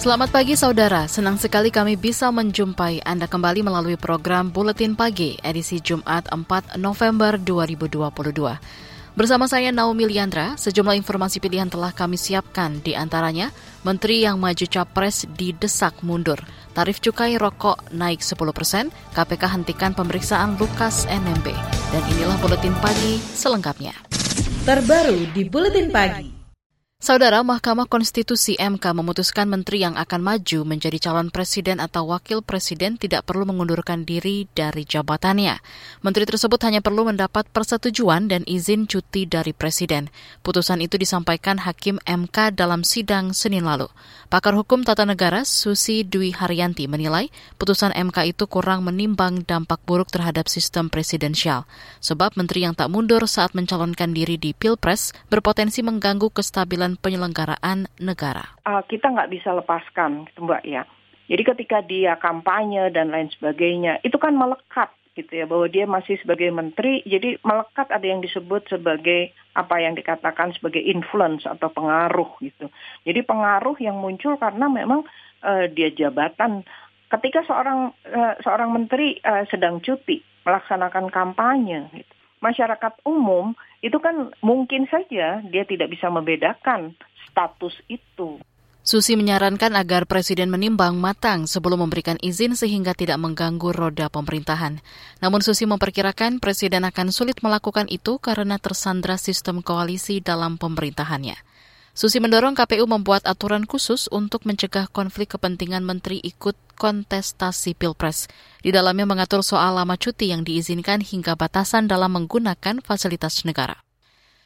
Selamat pagi saudara, senang sekali kami bisa menjumpai Anda kembali melalui program Buletin Pagi edisi Jumat 4 November 2022. Bersama saya Naomi Liandra, sejumlah informasi pilihan telah kami siapkan di antaranya Menteri yang maju capres didesak mundur, tarif cukai rokok naik 10 persen, KPK hentikan pemeriksaan Lukas NMB. Dan inilah Buletin Pagi selengkapnya. Terbaru di Buletin Pagi. Saudara Mahkamah Konstitusi MK memutuskan menteri yang akan maju menjadi calon presiden atau wakil presiden tidak perlu mengundurkan diri dari jabatannya. Menteri tersebut hanya perlu mendapat persetujuan dan izin cuti dari presiden. Putusan itu disampaikan Hakim MK dalam sidang Senin lalu. Pakar Hukum Tata Negara Susi Dwi Haryanti menilai putusan MK itu kurang menimbang dampak buruk terhadap sistem presidensial. Sebab menteri yang tak mundur saat mencalonkan diri di Pilpres berpotensi mengganggu kestabilan penyelenggaraan negara. Uh, kita nggak bisa lepaskan, Mbak ya. Jadi ketika dia kampanye dan lain sebagainya, itu kan melekat gitu ya bahwa dia masih sebagai menteri jadi melekat ada yang disebut sebagai apa yang dikatakan sebagai influence atau pengaruh gitu jadi pengaruh yang muncul karena memang uh, dia jabatan ketika seorang uh, seorang menteri uh, sedang cuti melaksanakan kampanye gitu masyarakat umum itu kan mungkin saja dia tidak bisa membedakan status itu. Susi menyarankan agar Presiden menimbang matang sebelum memberikan izin sehingga tidak mengganggu roda pemerintahan. Namun Susi memperkirakan Presiden akan sulit melakukan itu karena tersandra sistem koalisi dalam pemerintahannya. Susi mendorong KPU membuat aturan khusus untuk mencegah konflik kepentingan menteri ikut kontestasi Pilpres. Di dalamnya mengatur soal lama cuti yang diizinkan hingga batasan dalam menggunakan fasilitas negara.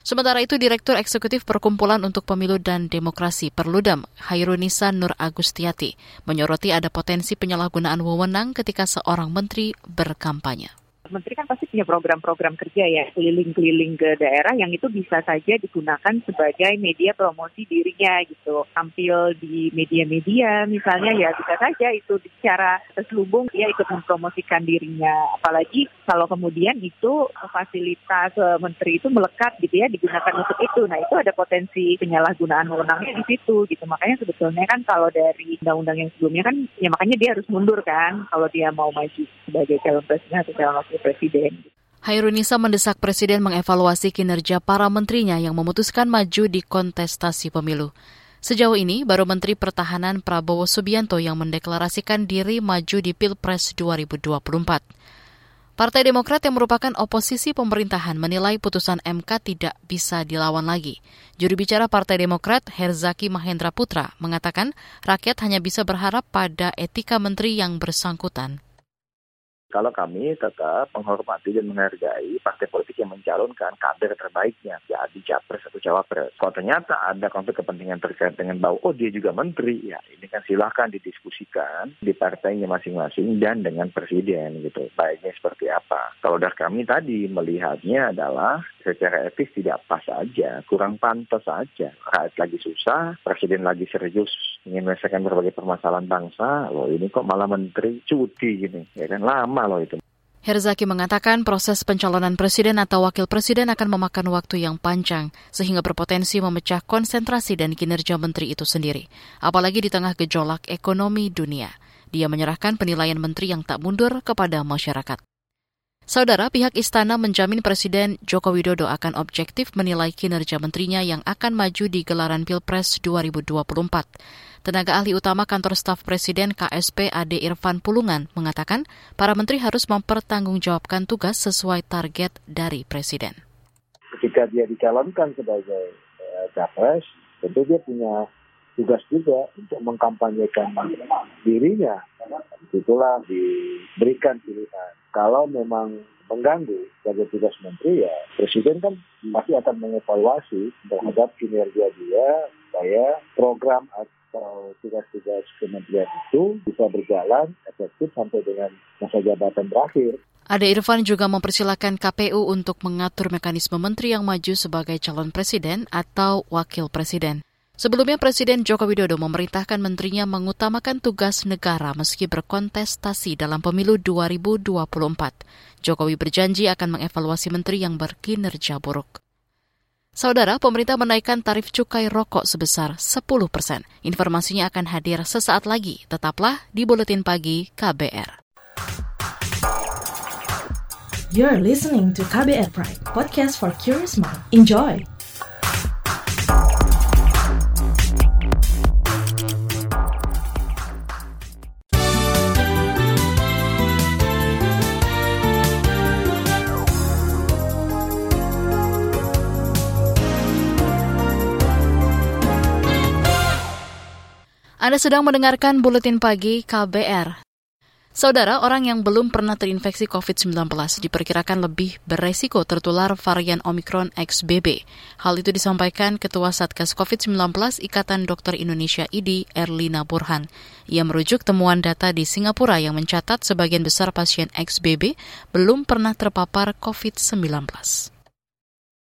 Sementara itu, Direktur Eksekutif Perkumpulan untuk Pemilu dan Demokrasi Perludem, Hairunisa Nur Agustiati, menyoroti ada potensi penyalahgunaan wewenang ketika seorang menteri berkampanye. Menteri kan pasti punya program-program kerja ya, keliling-keliling ke daerah yang itu bisa saja digunakan sebagai media promosi dirinya gitu. Tampil di media-media misalnya ya bisa saja itu secara terselubung dia ikut mempromosikan dirinya. Apalagi kalau kemudian itu fasilitas eh, menteri itu melekat gitu ya digunakan untuk itu. Nah itu ada potensi penyalahgunaan wewenangnya di situ gitu. Makanya sebetulnya kan kalau dari undang-undang yang sebelumnya kan ya makanya dia harus mundur kan kalau dia mau maju sebagai calon presiden atau calon wakil Presiden. Hairunisa mendesak Presiden mengevaluasi kinerja para menterinya yang memutuskan maju di kontestasi pemilu. Sejauh ini, baru Menteri Pertahanan Prabowo Subianto yang mendeklarasikan diri maju di Pilpres 2024. Partai Demokrat yang merupakan oposisi pemerintahan menilai putusan MK tidak bisa dilawan lagi. Juru bicara Partai Demokrat, Herzaki Mahendra Putra, mengatakan rakyat hanya bisa berharap pada etika menteri yang bersangkutan kalau kami tetap menghormati dan menghargai partai politik yang mencalonkan kader terbaiknya jadi capres atau cawapres. Kalau ternyata ada konflik kepentingan terkait dengan bahwa oh dia juga menteri, ya ini kan silahkan didiskusikan di partainya masing-masing dan dengan presiden gitu. Baiknya seperti apa. Kalau dari kami tadi melihatnya adalah secara etis tidak pas saja, kurang pantas saja. Rakyat lagi susah, presiden lagi serius ingin menyelesaikan berbagai permasalahan bangsa, loh ini kok malah menteri cuti gini, ya kan lama itu. Herzaki mengatakan proses pencalonan presiden atau wakil presiden akan memakan waktu yang panjang, sehingga berpotensi memecah konsentrasi dan kinerja menteri itu sendiri, apalagi di tengah gejolak ekonomi dunia. Dia menyerahkan penilaian menteri yang tak mundur kepada masyarakat. Saudara, pihak istana menjamin Presiden Joko Widodo akan objektif menilai kinerja menterinya yang akan maju di gelaran Pilpres 2024. Tenaga ahli utama kantor staf Presiden KSP Ade Irfan Pulungan mengatakan para menteri harus mempertanggungjawabkan tugas sesuai target dari Presiden. Ketika dia dicalonkan sebagai eh, capres, tentu dia punya tugas juga untuk mengkampanyekan dirinya. Itulah diberikan pilihan. Kalau memang mengganggu sebagai tugas menteri ya presiden kan pasti akan mengevaluasi terhadap kinerja dia supaya program atau tugas-tugas kementerian itu bisa berjalan efektif sampai dengan masa jabatan berakhir. Ade Irfan juga mempersilahkan KPU untuk mengatur mekanisme menteri yang maju sebagai calon presiden atau wakil presiden. Sebelumnya Presiden Joko Widodo memerintahkan menterinya mengutamakan tugas negara meski berkontestasi dalam pemilu 2024. Jokowi berjanji akan mengevaluasi menteri yang berkinerja buruk. Saudara, pemerintah menaikkan tarif cukai rokok sebesar 10 persen. Informasinya akan hadir sesaat lagi. Tetaplah di Buletin Pagi KBR. You're listening to KBR Pride, podcast for curious mind. Enjoy! Anda sedang mendengarkan Buletin Pagi KBR. Saudara, orang yang belum pernah terinfeksi COVID-19 diperkirakan lebih beresiko tertular varian Omicron XBB. Hal itu disampaikan Ketua Satgas COVID-19 Ikatan Dokter Indonesia IDI, Erlina Burhan. Ia merujuk temuan data di Singapura yang mencatat sebagian besar pasien XBB belum pernah terpapar COVID-19.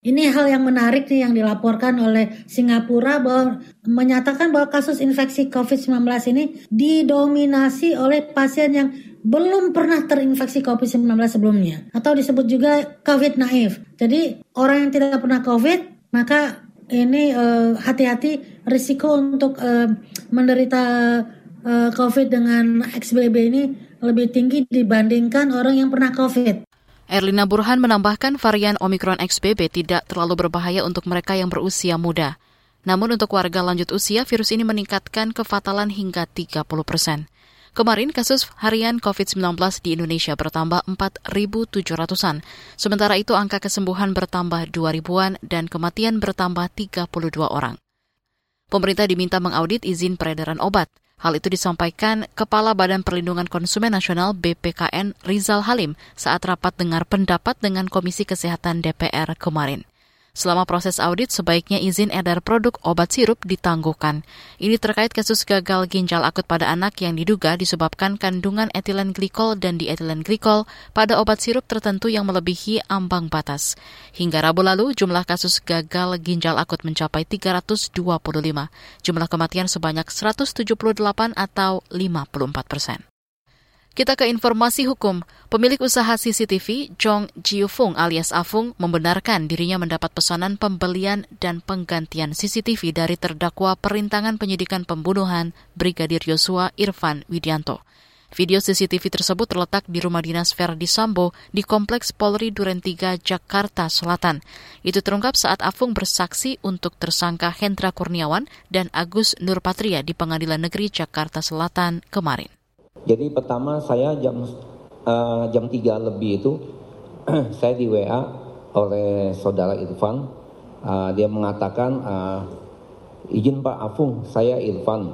Ini hal yang menarik nih yang dilaporkan oleh Singapura bahwa menyatakan bahwa kasus infeksi COVID-19 ini didominasi oleh pasien yang belum pernah terinfeksi COVID-19 sebelumnya atau disebut juga COVID naif. Jadi orang yang tidak pernah COVID maka ini eh, hati-hati risiko untuk uh, menderita uh, COVID dengan XBB ini lebih tinggi dibandingkan orang yang pernah COVID. Erlina Burhan menambahkan varian Omicron XBB tidak terlalu berbahaya untuk mereka yang berusia muda. Namun untuk warga lanjut usia, virus ini meningkatkan kefatalan hingga 30 persen. Kemarin kasus harian COVID-19 di Indonesia bertambah 4.700-an. Sementara itu angka kesembuhan bertambah 2.000-an dan kematian bertambah 32 orang. Pemerintah diminta mengaudit izin peredaran obat. Hal itu disampaikan Kepala Badan Perlindungan Konsumen Nasional BPKN Rizal Halim saat rapat dengar pendapat dengan Komisi Kesehatan DPR kemarin. Selama proses audit, sebaiknya izin edar produk obat sirup ditangguhkan. Ini terkait kasus gagal ginjal akut pada anak yang diduga disebabkan kandungan etilen glikol dan dietilen glikol pada obat sirup tertentu yang melebihi ambang batas. Hingga Rabu lalu, jumlah kasus gagal ginjal akut mencapai 325. Jumlah kematian sebanyak 178 atau 54 persen. Kita ke informasi hukum. Pemilik usaha CCTV, Jong Jiufung alias Afung, membenarkan dirinya mendapat pesanan pembelian dan penggantian CCTV dari terdakwa perintangan penyidikan pembunuhan Brigadir Yosua Irfan Widianto. Video CCTV tersebut terletak di rumah dinas Verdi Sambo di Kompleks Polri Duren 3, Jakarta Selatan. Itu terungkap saat Afung bersaksi untuk tersangka Hendra Kurniawan dan Agus Nurpatria di Pengadilan Negeri Jakarta Selatan kemarin. Jadi pertama saya jam uh, jam 3 lebih itu saya di WA oleh saudara Irfan. Uh, dia mengatakan uh, izin Pak Afung, saya Irfan.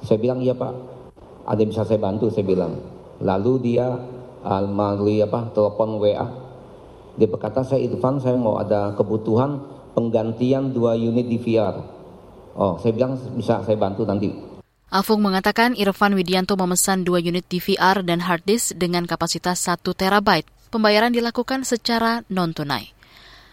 Saya bilang iya Pak, ada yang bisa saya bantu saya bilang. Lalu dia uh, melalui apa telepon WA dia berkata saya Irfan saya mau ada kebutuhan penggantian dua unit DVR. Oh saya bilang bisa saya bantu nanti Afung mengatakan Irfan Widianto memesan dua unit DVR dan hard disk dengan kapasitas 1 terabyte. Pembayaran dilakukan secara non-tunai.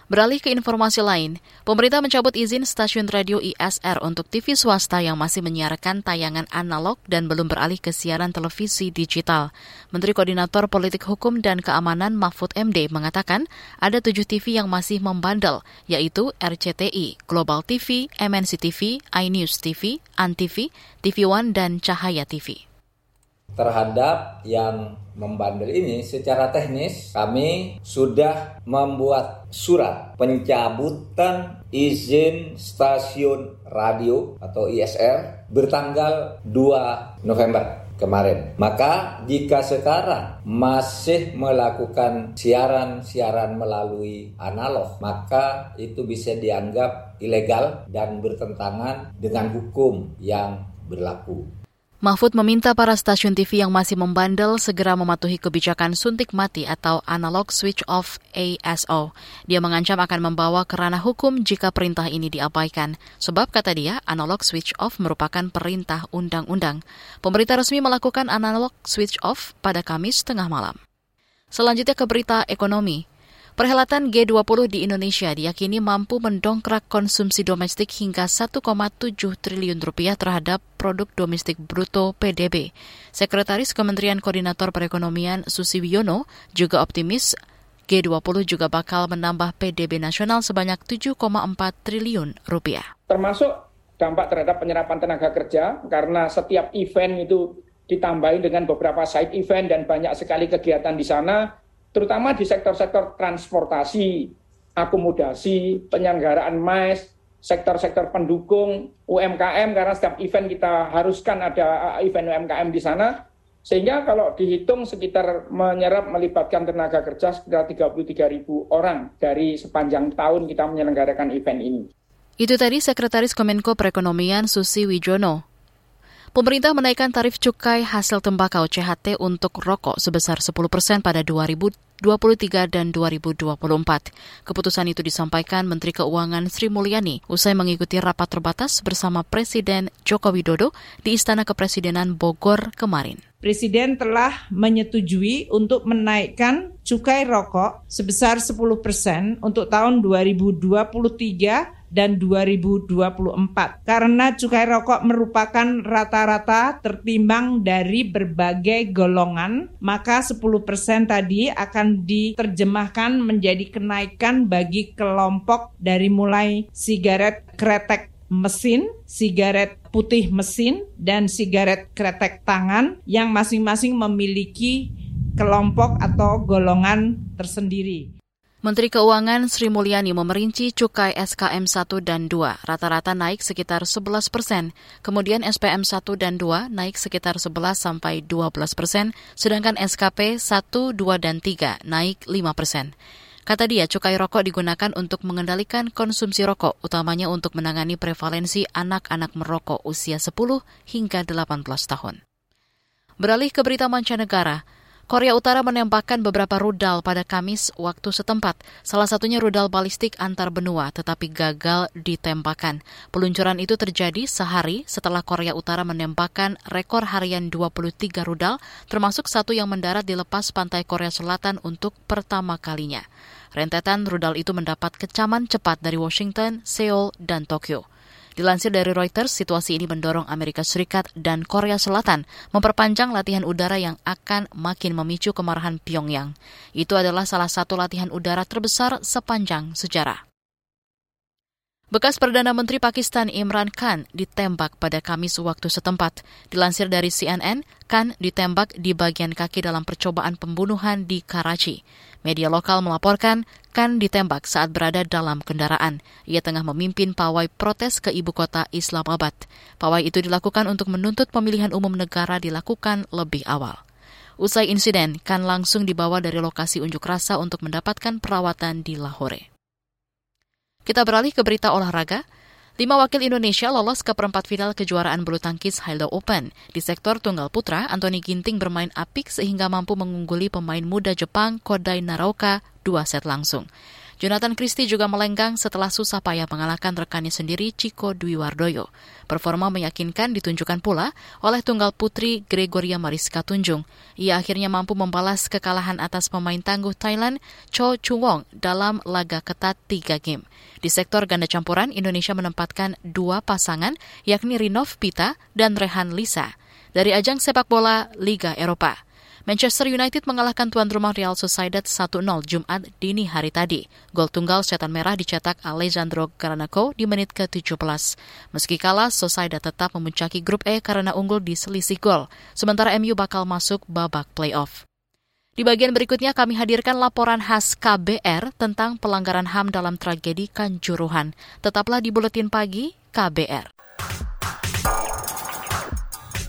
Beralih ke informasi lain, pemerintah mencabut izin stasiun radio ISR untuk TV swasta yang masih menyiarkan tayangan analog dan belum beralih ke siaran televisi digital. Menteri Koordinator Politik Hukum dan Keamanan Mahfud MD mengatakan ada tujuh TV yang masih membandel, yaitu RCTI, Global TV, MNC TV, iNews TV, ANTV, TV One, dan Cahaya TV terhadap yang membandel ini secara teknis kami sudah membuat surat pencabutan izin stasiun radio atau ISR bertanggal 2 November kemarin. Maka jika sekarang masih melakukan siaran-siaran melalui analog, maka itu bisa dianggap ilegal dan bertentangan dengan hukum yang berlaku. Mahfud meminta para stasiun TV yang masih membandel segera mematuhi kebijakan suntik mati atau analog switch off ASO. Dia mengancam akan membawa ke ranah hukum jika perintah ini diabaikan. Sebab kata dia, analog switch off merupakan perintah undang-undang. Pemerintah resmi melakukan analog switch off pada Kamis tengah malam. Selanjutnya ke berita ekonomi. Perhelatan G20 di Indonesia diyakini mampu mendongkrak konsumsi domestik hingga 1,7 triliun rupiah terhadap produk domestik bruto PDB. Sekretaris Kementerian Koordinator Perekonomian Susi Wiono juga optimis G20 juga bakal menambah PDB nasional sebanyak 7,4 triliun rupiah. Termasuk dampak terhadap penyerapan tenaga kerja karena setiap event itu ditambahin dengan beberapa side event dan banyak sekali kegiatan di sana terutama di sektor-sektor transportasi, akomodasi, penyelenggaraan MAS, sektor-sektor pendukung UMKM karena setiap event kita haruskan ada event UMKM di sana sehingga kalau dihitung sekitar menyerap melibatkan tenaga kerja sekitar 33 ribu orang dari sepanjang tahun kita menyelenggarakan event ini. Itu tadi Sekretaris Kemenko Perekonomian Susi Wijono. Pemerintah menaikkan tarif cukai hasil tembakau CHT untuk rokok sebesar 10 persen pada 2023 dan 2024. Keputusan itu disampaikan Menteri Keuangan Sri Mulyani usai mengikuti rapat terbatas bersama Presiden Joko Widodo di Istana Kepresidenan Bogor kemarin. Presiden telah menyetujui untuk menaikkan cukai rokok sebesar 10 persen untuk tahun 2023 dan 2024 karena cukai rokok merupakan rata-rata tertimbang dari berbagai golongan maka 10% tadi akan diterjemahkan menjadi kenaikan bagi kelompok dari mulai sigaret kretek mesin, sigaret putih mesin, dan sigaret kretek tangan yang masing-masing memiliki kelompok atau golongan tersendiri. Menteri Keuangan Sri Mulyani memerinci cukai SKM 1 dan 2 rata-rata naik sekitar 11 persen, kemudian SPM 1 dan 2 naik sekitar 11 sampai 12 persen, sedangkan SKP 1, 2, dan 3 naik 5 persen. Kata dia, cukai rokok digunakan untuk mengendalikan konsumsi rokok, utamanya untuk menangani prevalensi anak-anak merokok usia 10 hingga 18 tahun. Beralih ke berita mancanegara, Korea Utara menembakkan beberapa rudal pada Kamis waktu setempat, salah satunya rudal balistik antar benua tetapi gagal ditembakkan. Peluncuran itu terjadi sehari setelah Korea Utara menembakkan rekor harian 23 rudal, termasuk satu yang mendarat di lepas pantai Korea Selatan untuk pertama kalinya. Rentetan rudal itu mendapat kecaman cepat dari Washington, Seoul, dan Tokyo. Dilansir dari Reuters, situasi ini mendorong Amerika Serikat dan Korea Selatan memperpanjang latihan udara yang akan makin memicu kemarahan Pyongyang. Itu adalah salah satu latihan udara terbesar sepanjang sejarah. Bekas Perdana Menteri Pakistan Imran Khan ditembak pada Kamis waktu setempat. Dilansir dari CNN, Khan ditembak di bagian kaki dalam percobaan pembunuhan di Karachi. Media lokal melaporkan Khan ditembak saat berada dalam kendaraan. Ia tengah memimpin pawai protes ke ibu kota Islamabad. Pawai itu dilakukan untuk menuntut pemilihan umum negara dilakukan lebih awal. Usai insiden, Khan langsung dibawa dari lokasi unjuk rasa untuk mendapatkan perawatan di Lahore. Kita beralih ke berita olahraga. Lima wakil Indonesia lolos ke perempat final kejuaraan bulu tangkis Haido Open. Di sektor tunggal putra, Anthony Ginting bermain apik sehingga mampu mengungguli pemain muda Jepang Kodai Naraoka dua set langsung. Jonathan Christie juga melenggang setelah susah payah mengalahkan rekannya sendiri Chico Dwi Wardoyo. Performa meyakinkan ditunjukkan pula oleh tunggal putri Gregoria Mariska Tunjung. Ia akhirnya mampu membalas kekalahan atas pemain tangguh Thailand Cho Chung Wong dalam laga ketat tiga game. Di sektor ganda campuran, Indonesia menempatkan dua pasangan, yakni Rinov Pita dan Rehan Lisa dari ajang sepak bola Liga Eropa. Manchester United mengalahkan tuan rumah Real Sociedad 1-0 Jumat dini hari tadi. Gol tunggal setan merah dicetak Alejandro Garnacho di menit ke-17. Meski kalah, Sociedad tetap memuncaki grup E karena unggul di selisih gol, sementara MU bakal masuk babak playoff. Di bagian berikutnya kami hadirkan laporan khas KBR tentang pelanggaran HAM dalam tragedi Kanjuruhan. Tetaplah di Buletin Pagi KBR.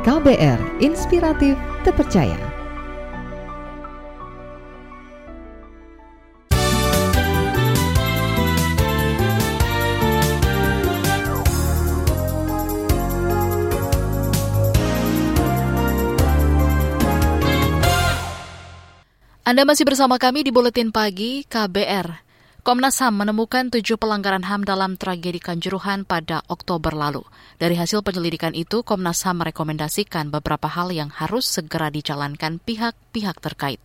KBR Inspiratif Terpercaya. Anda masih bersama kami di Buletin Pagi KBR. Komnas HAM menemukan tujuh pelanggaran HAM dalam tragedi Kanjuruhan pada Oktober lalu. Dari hasil penyelidikan itu, Komnas HAM merekomendasikan beberapa hal yang harus segera dijalankan pihak-pihak terkait.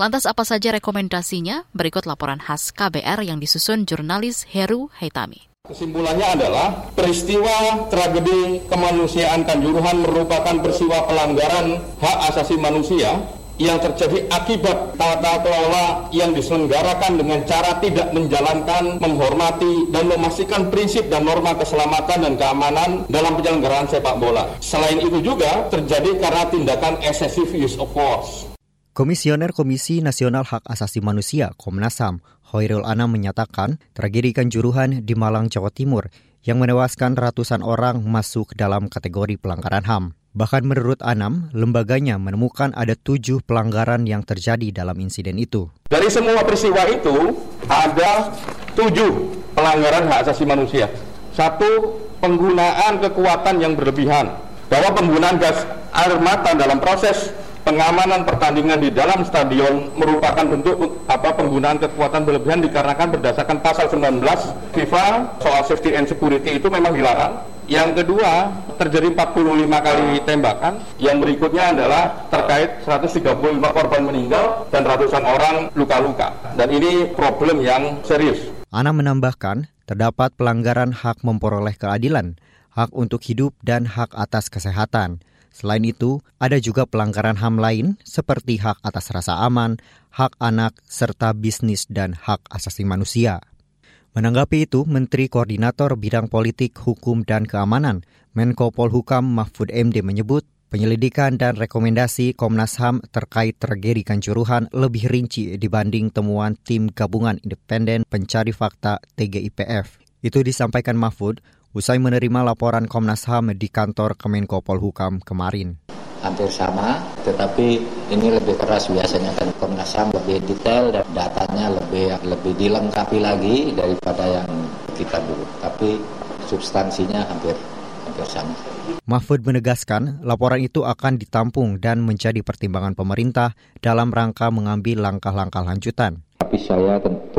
Lantas apa saja rekomendasinya? Berikut laporan khas KBR yang disusun jurnalis Heru Haitami. Kesimpulannya adalah peristiwa tragedi kemanusiaan Kanjuruhan merupakan peristiwa pelanggaran hak asasi manusia yang terjadi akibat tata kelola yang diselenggarakan dengan cara tidak menjalankan, menghormati, dan memastikan prinsip dan norma keselamatan dan keamanan dalam penyelenggaraan sepak bola. Selain itu juga terjadi karena tindakan excessive use of force. Komisioner Komisi Nasional Hak Asasi Manusia Komnas HAM, Hoirul Anam menyatakan tragedi Kanjuruhan di Malang, Jawa Timur yang menewaskan ratusan orang masuk dalam kategori pelanggaran HAM. Bahkan menurut Anam, lembaganya menemukan ada tujuh pelanggaran yang terjadi dalam insiden itu. Dari semua peristiwa itu, ada tujuh pelanggaran hak asasi manusia. Satu, penggunaan kekuatan yang berlebihan. Bahwa penggunaan gas air mata dalam proses pengamanan pertandingan di dalam stadion merupakan bentuk apa penggunaan kekuatan berlebihan dikarenakan berdasarkan pasal 19 FIFA soal safety and security itu memang dilarang. Yang kedua, terjadi 45 kali tembakan. Yang berikutnya adalah terkait 135 korban meninggal dan ratusan orang luka-luka. Dan ini problem yang serius. Ana menambahkan, terdapat pelanggaran hak memperoleh keadilan, hak untuk hidup dan hak atas kesehatan. Selain itu, ada juga pelanggaran HAM lain seperti hak atas rasa aman, hak anak, serta bisnis dan hak asasi manusia. Menanggapi itu, Menteri Koordinator Bidang Politik, Hukum, dan Keamanan, Menko Polhukam Mahfud MD menyebut penyelidikan dan rekomendasi Komnas HAM terkait tragedi Kanjuruhan lebih rinci dibanding temuan tim gabungan independen pencari fakta TGIPF. Itu disampaikan Mahfud usai menerima laporan Komnas HAM di kantor Kemenko Polhukam kemarin. Hampir sama, tetapi ini lebih keras biasanya kan Komnas HAM lebih detail dan datanya lebih lebih dilengkapi lagi daripada yang kita dulu. Tapi substansinya hampir hampir sama. Mahfud menegaskan laporan itu akan ditampung dan menjadi pertimbangan pemerintah dalam rangka mengambil langkah-langkah lanjutan. Tapi saya tentu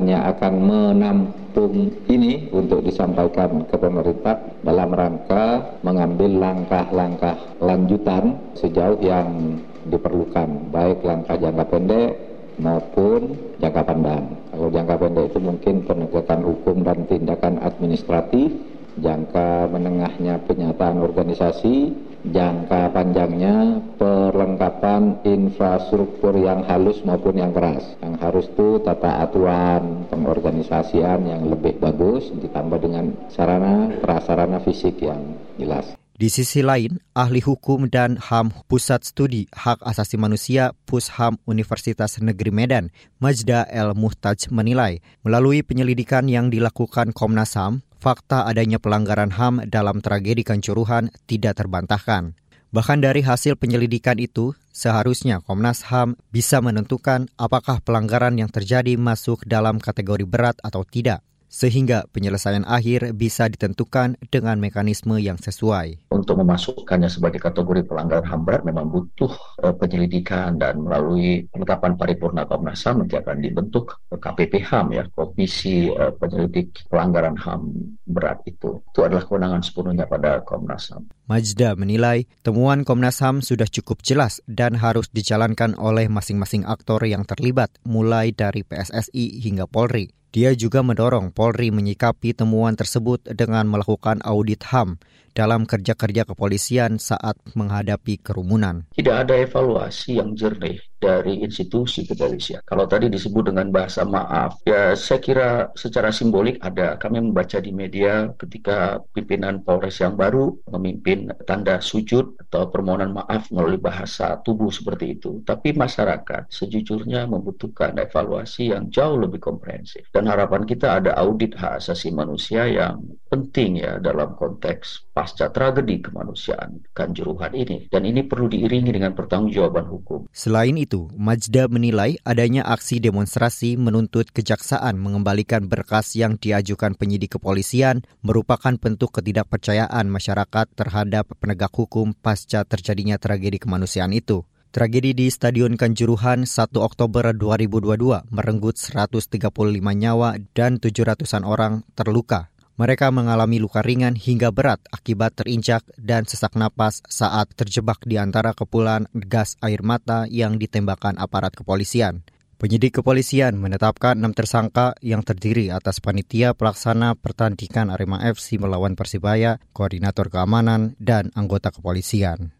hanya akan menampung ini untuk disampaikan ke pemerintah dalam rangka mengambil langkah-langkah lanjutan sejauh yang diperlukan, baik langkah jangka pendek maupun jangka panjang. Kalau jangka pendek itu mungkin penegakan hukum dan tindakan administratif, jangka menengahnya penyataan organisasi, jangka panjangnya perlengkapan infrastruktur yang halus maupun yang keras. Yang harus itu tata aturan pengorganisasian yang lebih bagus ditambah dengan sarana prasarana fisik yang jelas. Di sisi lain, ahli hukum dan HAM Pusat Studi Hak Asasi Manusia Pusham Universitas Negeri Medan, Majda El Muhtaj menilai, melalui penyelidikan yang dilakukan Komnas HAM, fakta adanya pelanggaran HAM dalam tragedi Kanjuruhan tidak terbantahkan. Bahkan dari hasil penyelidikan itu, seharusnya Komnas HAM bisa menentukan apakah pelanggaran yang terjadi masuk dalam kategori berat atau tidak sehingga penyelesaian akhir bisa ditentukan dengan mekanisme yang sesuai. Untuk memasukkannya sebagai kategori pelanggaran HAM berat memang butuh uh, penyelidikan dan melalui penetapan paripurna Komnas HAM nanti akan dibentuk KPP HAM ya, Komisi uh, Penyelidik Pelanggaran HAM berat itu. Itu adalah kewenangan sepenuhnya pada Komnas HAM. Majda menilai temuan Komnas HAM sudah cukup jelas dan harus dijalankan oleh masing-masing aktor yang terlibat mulai dari PSSI hingga Polri. Dia juga mendorong Polri menyikapi temuan tersebut dengan melakukan audit HAM dalam kerja-kerja kepolisian saat menghadapi kerumunan. Tidak ada evaluasi yang jernih dari institusi kepolisian. Kalau tadi disebut dengan bahasa maaf, ya saya kira secara simbolik ada. Kami membaca di media ketika pimpinan Polres yang baru memimpin tanda sujud atau permohonan maaf melalui bahasa tubuh seperti itu. Tapi masyarakat sejujurnya membutuhkan evaluasi yang jauh lebih komprehensif. Dan harapan kita ada audit hak asasi manusia yang penting ya dalam konteks pasca tragedi kemanusiaan Kanjuruhan ini. Dan ini perlu diiringi dengan pertanggungjawaban hukum. Selain itu, Majda menilai adanya aksi demonstrasi menuntut kejaksaan mengembalikan berkas yang diajukan penyidik kepolisian merupakan bentuk ketidakpercayaan masyarakat terhadap penegak hukum pasca terjadinya tragedi kemanusiaan itu. Tragedi di Stadion Kanjuruhan 1 Oktober 2022 merenggut 135 nyawa dan 700-an orang terluka. Mereka mengalami luka ringan hingga berat akibat terinjak dan sesak napas saat terjebak di antara kepulan gas air mata yang ditembakkan aparat kepolisian. Penyidik kepolisian menetapkan enam tersangka yang terdiri atas panitia pelaksana pertandingan Arema FC melawan Persibaya, koordinator keamanan, dan anggota kepolisian.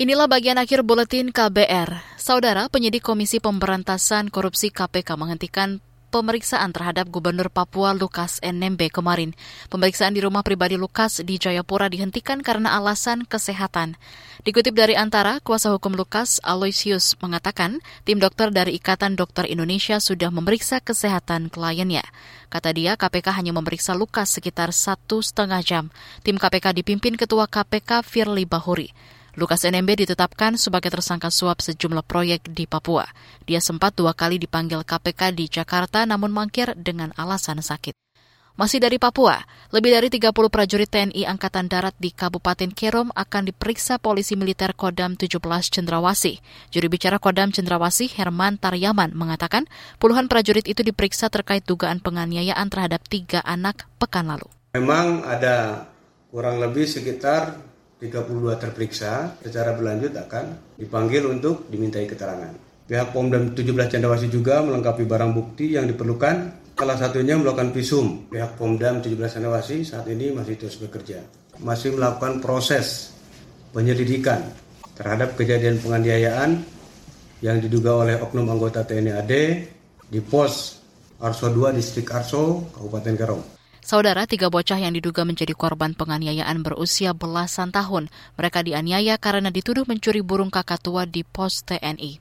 Inilah bagian akhir buletin KBR. Saudara penyidik Komisi Pemberantasan Korupsi KPK menghentikan pemeriksaan terhadap Gubernur Papua Lukas NMB kemarin. Pemeriksaan di rumah pribadi Lukas di Jayapura dihentikan karena alasan kesehatan. Dikutip dari Antara, kuasa hukum Lukas, Aloysius, mengatakan tim dokter dari Ikatan Dokter Indonesia sudah memeriksa kesehatan kliennya. Kata dia, KPK hanya memeriksa Lukas sekitar satu setengah jam. Tim KPK dipimpin Ketua KPK Firly Bahuri. Lukas NMB ditetapkan sebagai tersangka suap sejumlah proyek di Papua. Dia sempat dua kali dipanggil KPK di Jakarta namun mangkir dengan alasan sakit. Masih dari Papua, lebih dari 30 prajurit TNI Angkatan Darat di Kabupaten Kerom akan diperiksa polisi militer Kodam 17 Cendrawasi. Juru bicara Kodam Cendrawasi, Herman Taryaman, mengatakan puluhan prajurit itu diperiksa terkait dugaan penganiayaan terhadap tiga anak pekan lalu. Memang ada kurang lebih sekitar 32 terperiksa secara berlanjut akan dipanggil untuk dimintai keterangan. Pihak Pomdam 17 Cendrawasih juga melengkapi barang bukti yang diperlukan. Salah satunya melakukan visum. Pihak Pomdam 17 Cendrawasih saat ini masih terus bekerja. Masih melakukan proses penyelidikan terhadap kejadian penganiayaan yang diduga oleh oknum anggota TNI AD di pos Arso 2 Distrik Arso, Kabupaten Garong. Saudara, tiga bocah yang diduga menjadi korban penganiayaan berusia belasan tahun. Mereka dianiaya karena dituduh mencuri burung kakatua di pos TNI.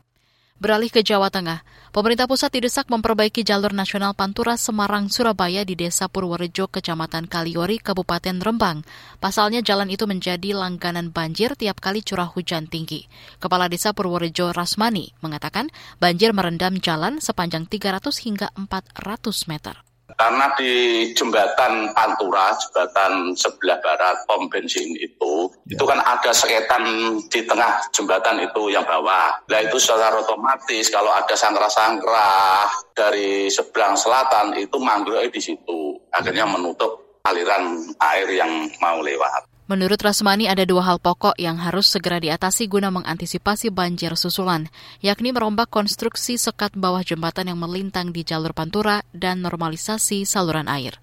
Beralih ke Jawa Tengah, pemerintah pusat didesak memperbaiki jalur nasional Pantura Semarang Surabaya di Desa Purworejo, Kecamatan Kaliori, Kabupaten Rembang. Pasalnya jalan itu menjadi langganan banjir tiap kali curah hujan tinggi. Kepala Desa Purworejo Rasmani mengatakan banjir merendam jalan sepanjang 300 hingga 400 meter. Karena di jembatan Pantura, jembatan sebelah barat pom bensin itu, ya. itu kan ada seketan di tengah jembatan itu yang bawah. Nah itu secara otomatis kalau ada sangkra-sangkra dari seberang selatan itu mangrove di situ. Akhirnya menutup aliran air yang mau lewat. Menurut Rasmani ada dua hal pokok yang harus segera diatasi guna mengantisipasi banjir susulan, yakni merombak konstruksi sekat bawah jembatan yang melintang di jalur Pantura dan normalisasi saluran air.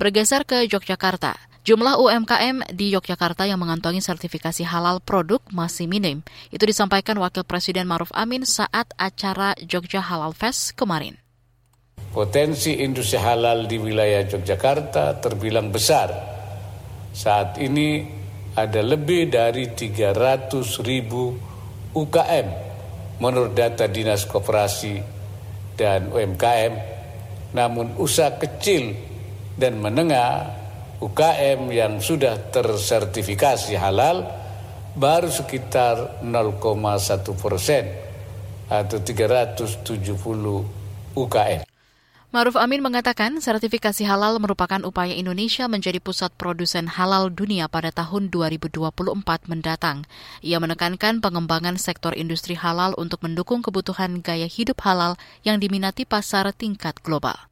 Bergeser ke Yogyakarta, jumlah UMKM di Yogyakarta yang mengantongi sertifikasi halal produk masih minim. Itu disampaikan Wakil Presiden Maruf Amin saat acara Jogja Halal Fest kemarin. Potensi industri halal di wilayah Yogyakarta terbilang besar saat ini ada lebih dari 300 ribu UKM menurut data Dinas Koperasi dan UMKM. Namun usaha kecil dan menengah UKM yang sudah tersertifikasi halal baru sekitar 0,1 persen atau 370 UKM. Maruf Amin mengatakan sertifikasi halal merupakan upaya Indonesia menjadi pusat produsen halal dunia pada tahun 2024 mendatang. Ia menekankan pengembangan sektor industri halal untuk mendukung kebutuhan gaya hidup halal yang diminati pasar tingkat global.